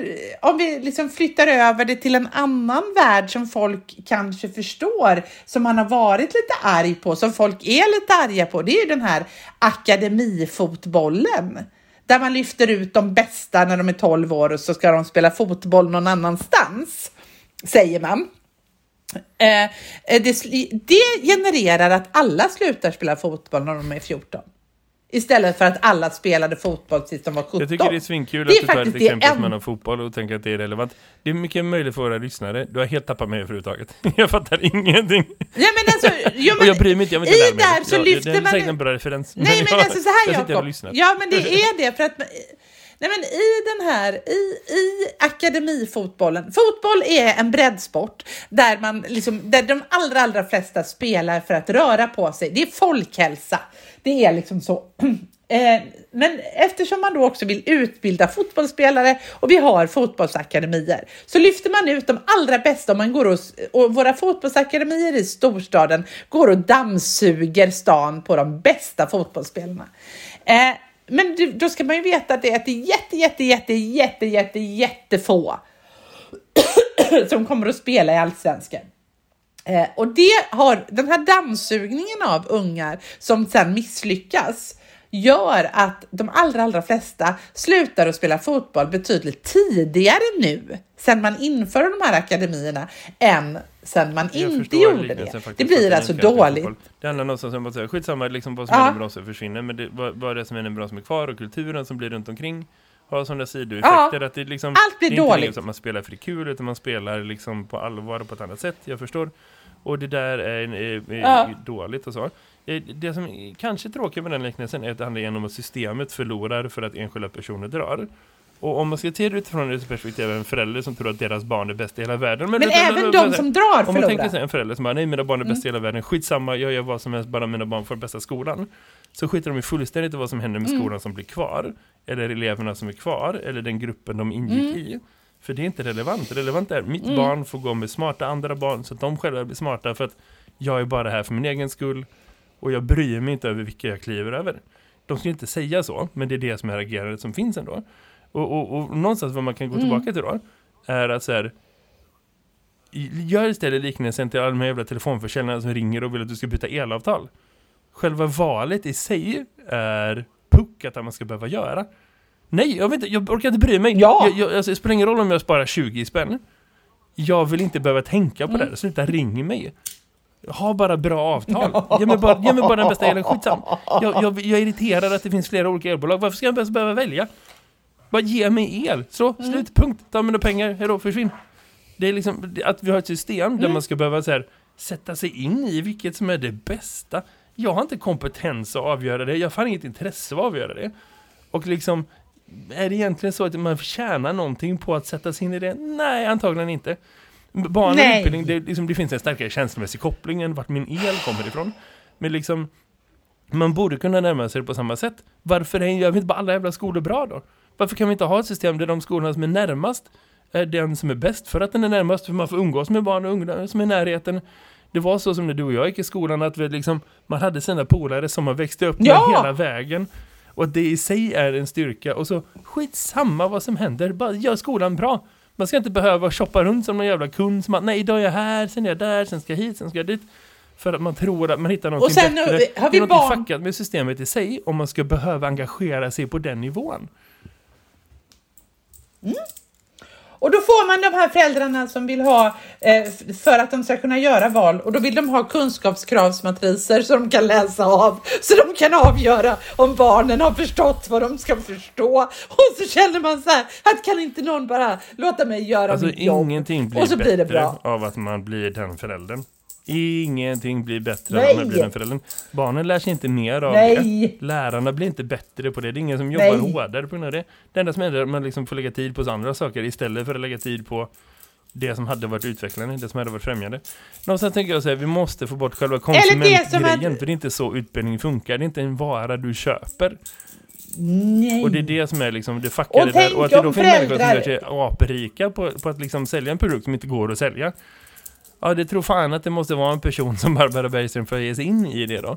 Speaker 3: om vi liksom flyttar över det till en annan värld som folk kanske förstår, som man har varit lite arg på, som folk är lite arga på, det är ju den här akademifotbollen. Där man lyfter ut de bästa när de är 12 år och så ska de spela fotboll någon annanstans, säger man. Eh, eh det, det genererar att alla slutar spela fotboll när de är 14. Istället för att alla spelade fotboll tills de var 17.
Speaker 2: Jag tycker det är svinkul
Speaker 3: Det är
Speaker 2: att du tar ett
Speaker 3: det
Speaker 2: exempel
Speaker 3: en-
Speaker 2: om fotboll och tänker att det är relevant. Det är mycket möjligt för våra lyssnare. Du har helt tappat mig överhuvudtaget. Jag fattar ingenting.
Speaker 3: Ja, men alltså, jo,
Speaker 2: och
Speaker 3: men
Speaker 2: jag bryr mig inte, jag vill inte
Speaker 3: i där så
Speaker 2: Jag-
Speaker 3: lyfter
Speaker 2: det är
Speaker 3: man-
Speaker 2: säkert en bra referens.
Speaker 3: Nej, men
Speaker 2: jag,
Speaker 3: alltså så här
Speaker 2: jag och
Speaker 3: Jakob. Ja, men det är det för att Nej, men i den här, i, i akademifotbollen, fotboll är en breddsport där man liksom, där de allra, allra flesta spelar för att röra på sig. Det är folkhälsa. Det är liksom så. Eh, men eftersom man då också vill utbilda fotbollsspelare och vi har fotbollsakademier så lyfter man ut de allra bästa och man går och, och våra fotbollsakademier i storstaden går och dammsuger stan på de bästa fotbollsspelarna. Eh, men du- då ska man ju veta att det är att det är jätte, jätte, jätte, jätte, jätte, jättefå som kommer att spela i allsvenskan. Eh, och det har, den här dammsugningen av ungar som sedan misslyckas gör att de allra, allra flesta slutar att spela fotboll betydligt tidigare nu, sedan man införde de här akademierna, än sen man
Speaker 2: Jag
Speaker 3: inte gjorde det.
Speaker 2: faktiskt,
Speaker 3: Det blir alltså
Speaker 2: inte
Speaker 3: dåligt.
Speaker 2: fotboll. Det handlar någonstans om att säga, skitsamma liksom vad som
Speaker 3: Ja.
Speaker 2: är bra som försvinner, men det, vad, vad är det som är bra som är kvar och kulturen som blir runt omkring har sådana sidoeffekter.
Speaker 3: Ja.
Speaker 2: Att det liksom,
Speaker 3: Allt blir
Speaker 2: det är inte
Speaker 3: dåligt.
Speaker 2: så att man spelar för kul, utan man spelar liksom på allvar och på ett annat sätt, jag förstår. Och det där är, är, är
Speaker 3: Ja.
Speaker 2: dåligt och så. Eh, Det som är kanske är tråkigt med den liknelsen är att det handlar om att systemet förlorar för att enskilda personer drar. Och om man ska se det utifrån ett perspektiv av en förälder som tror att deras barn är bäst i hela världen.
Speaker 3: Men
Speaker 2: det- det-
Speaker 3: även
Speaker 2: det-
Speaker 3: de som drar
Speaker 2: om man tänker
Speaker 3: förlorar.
Speaker 2: sig en förälder som bara, nej mina barn är bäst
Speaker 3: Mm.
Speaker 2: i hela världen, skitsamma, jag gör vad som helst, bara mina barn får bästa skolan. Så skiter de ju fullständigt i vad som händer med
Speaker 3: Mm.
Speaker 2: skolan som blir kvar, eller eleverna som är kvar, eller den gruppen de ingick
Speaker 3: Mm.
Speaker 2: i. För det är inte relevant. Relevant är, mitt
Speaker 3: Mm.
Speaker 2: barn får gå med smarta andra barn, så att de själva blir smarta, för att jag är bara här för min egen skull, och jag bryr mig inte över vilka jag kliver över. De skulle inte säga så, men det är det som är agerandet som finns ändå. Och, och, och någonstans vad man kan gå
Speaker 3: Mm.
Speaker 2: tillbaka till då, är att så här, Gör istället liknelsen till alla de jävla telefonförsäljarna som ringer och vill att du ska byta elavtal. Själva valet i sig är puckat att man ska behöva göra. Nej, jag, vet inte, jag orkar inte bry mig.
Speaker 3: Ja.
Speaker 2: Jag, jag, alltså, det spelar ingen roll om jag sparar 20 spänn. Jag vill inte behöva tänka på
Speaker 3: Mm.
Speaker 2: det. Sluta ring mig. Ha bara bra avtal. Ge mig bara, ge mig bara den bästa elen. Skitsam. Jag, jag, jag är irriterad att det finns flera olika elbolag. Varför ska jag ens behöva välja? Bara ge mig el. Så,
Speaker 3: Mm.
Speaker 2: slut, punkt. Ta mina pengar, hejdå, försvinn. Det är liksom att vi har ett system där
Speaker 3: Mm.
Speaker 2: man ska behöva så här, sätta sig in i vilket som är det bästa. Jag har inte kompetens att avgöra det. Jag har fan inget intresse av att avgöra det. Och liksom, är det egentligen så att man tjänar någonting på att sätta sig in i det? Nej, antagligen inte. Barn och utbildning, det, liksom, det finns en starkare känslomässig koppling än vart min el kommer ifrån. Men liksom, man borde kunna närma sig det på samma sätt. Varför är, vi inte bara alla jävla skolor bra då? Varför kan vi inte ha ett system där de skolorna som är närmast är den som är bäst för att den är närmast för man får umgås med barn och ungdomar som är i närheten. Det var så som när du och jag gick i skolan att vi liksom, man hade sina polare som man växte upp med
Speaker 3: Ja!
Speaker 2: hela vägen. Och att det i sig är en styrka. Och så skitsamma vad som händer, bara gör skolan bra. Man ska inte behöva shoppa runt som någon jävla kund som att nej, idag är jag här, sen är jag där, sen ska jag hit, sen ska jag dit. För att man tror att man hittar någonting
Speaker 3: Och sen,
Speaker 2: bättre.
Speaker 3: har vi
Speaker 2: det är
Speaker 3: barn-
Speaker 2: fuckat med systemet i sig om man ska behöva engagera sig på den nivån.
Speaker 3: Och då får man de här föräldrarna som vill ha, eh, för att de ska kunna göra val, och då vill de ha kunskapskravsmatriser så de kan läsa av, så de kan avgöra om barnen har förstått vad de ska förstå. Och så känner man så här, att kan inte någon bara låta mig göra
Speaker 2: Alltså
Speaker 3: mitt jobb?
Speaker 2: ingenting blir
Speaker 3: och så blir det bra.
Speaker 2: av att man blir den föräldern. Ingenting blir bättre av
Speaker 3: Nej.
Speaker 2: blir den föräldern. Barnen lär sig inte mer av
Speaker 3: Nej.
Speaker 2: det. Lärarna blir inte bättre på det. Det är ingen som jobbar
Speaker 3: Nej.
Speaker 2: hårdare på grund av det. Det enda som händer är att man liksom får lägga tid på så andra saker istället för att lägga tid på det som hade varit utvecklande, det som hade varit främjande. Någonstans tänker jag säga, vi måste få bort själva konsumentgrejen, för det är inte så utbildning funkar. Det är inte en vara du köper.
Speaker 3: Nej.
Speaker 2: Och det är det som är liksom det fuckade
Speaker 3: Och
Speaker 2: där. Och att det då finns människor som gör sig aprika på, på att liksom sälja en produkt som inte går att sälja. Ja, det tror fan att det måste vara en person som Barbara Bergström för att ge sig in i det då.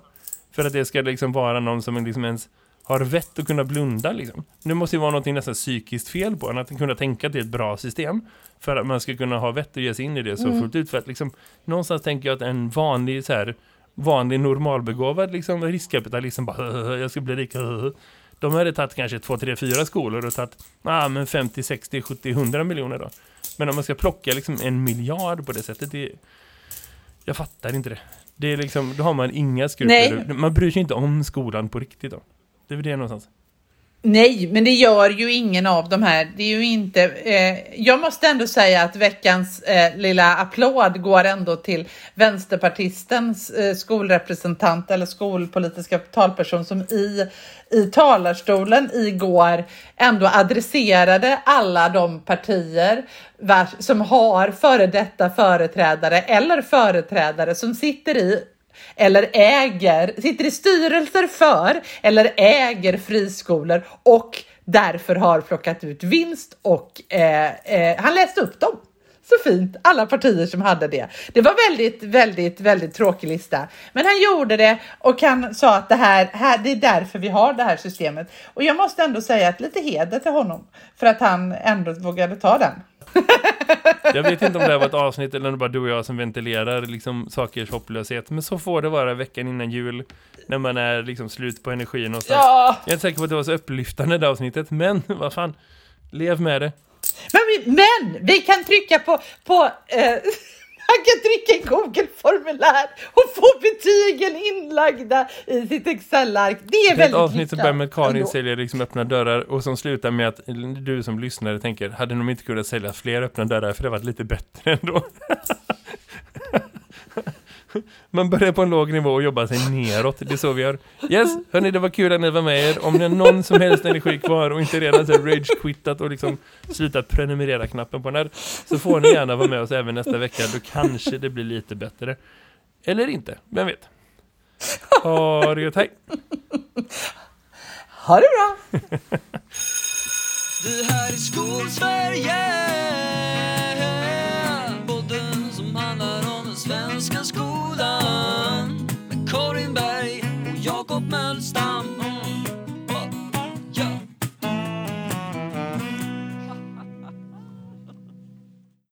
Speaker 2: För att det ska liksom vara någon som liksom ens har vett att kunna blunda liksom. Det måste ju vara något nästan psykiskt fel på en, att kunna tänka att det är ett bra system. För att man ska kunna ha vett att ge sig in i det så fullt ut. För att liksom, någonstans tänker jag att en vanlig så här, vanlig normalbegåvad liksom riskkapitalist som bara jag ska bli rik. De hade tagit kanske 2, 3, 4 skolor och tagit ah, men 50, 60, 70, 100 miljoner då. Men om man ska plocka liksom en miljard på det sättet, det, jag fattar inte det. Det är liksom, då har man inga skrupler. Man bryr sig inte om skolan på riktigt då. Det är väl det någonstans.
Speaker 3: Nej, men det gör ju ingen av de här. Det är ju inte. Eh, jag måste ändå säga att veckans eh, lilla applåd går ändå till vänsterpartistens eh, skolrepresentant eller skolpolitiska talperson som i, i talarstolen igår ändå adresserade alla de partier vars, som har före detta företrädare eller företrädare som sitter i eller äger, sitter i styrelser för eller äger friskolor och därför har plockat ut vinst och eh, eh, han läste upp dem. Så fint, alla partier som hade det. Det var väldigt, väldigt, väldigt tråkig lista. Men han gjorde det och han sa att det här, här, det är därför vi har det här systemet. Och jag måste ändå säga att lite heder till honom för att han ändå vågade ta den.
Speaker 2: Jag vet inte om det här var ett avsnitt eller om det bara du och jag som ventilerar liksom sakers hopplöshet. Men så får det vara veckan innan jul. När man är liksom slut på energi någonstans.
Speaker 3: Ja,
Speaker 2: Jag är inte säker på att det var så upplyftande det avsnittet. Men vad fan. Lev med det.
Speaker 3: Men vi, men vi kan trycka på, på eh, man kan trycka i Google-formulär och få betygen inlagda i sitt Excel-ark. Det är
Speaker 2: Det är ett
Speaker 3: väldigt
Speaker 2: avsnitt som börjar med att Karin
Speaker 3: ändå.
Speaker 2: säljer liksom öppna dörrar och som slutar med att du som lyssnare tänker hade de inte kunnat sälja fler öppna dörrar för det var lite bättre ändå. Man börjar på en låg nivå och jobbar sig neråt. Det är så vi gör. Yes, hörni, det var kul att ni var med er. Om ni har någon som helst energi kvar och inte redan så rage-quittat och liksom slutat prenumerera knappen på den här så får ni gärna vara med oss även nästa vecka. Då kanske det blir lite bättre. Eller inte, vem vet. Ha det gött, hej!
Speaker 3: Ha det bra!
Speaker 1: Det här är Skolsverige Jakob Mölstam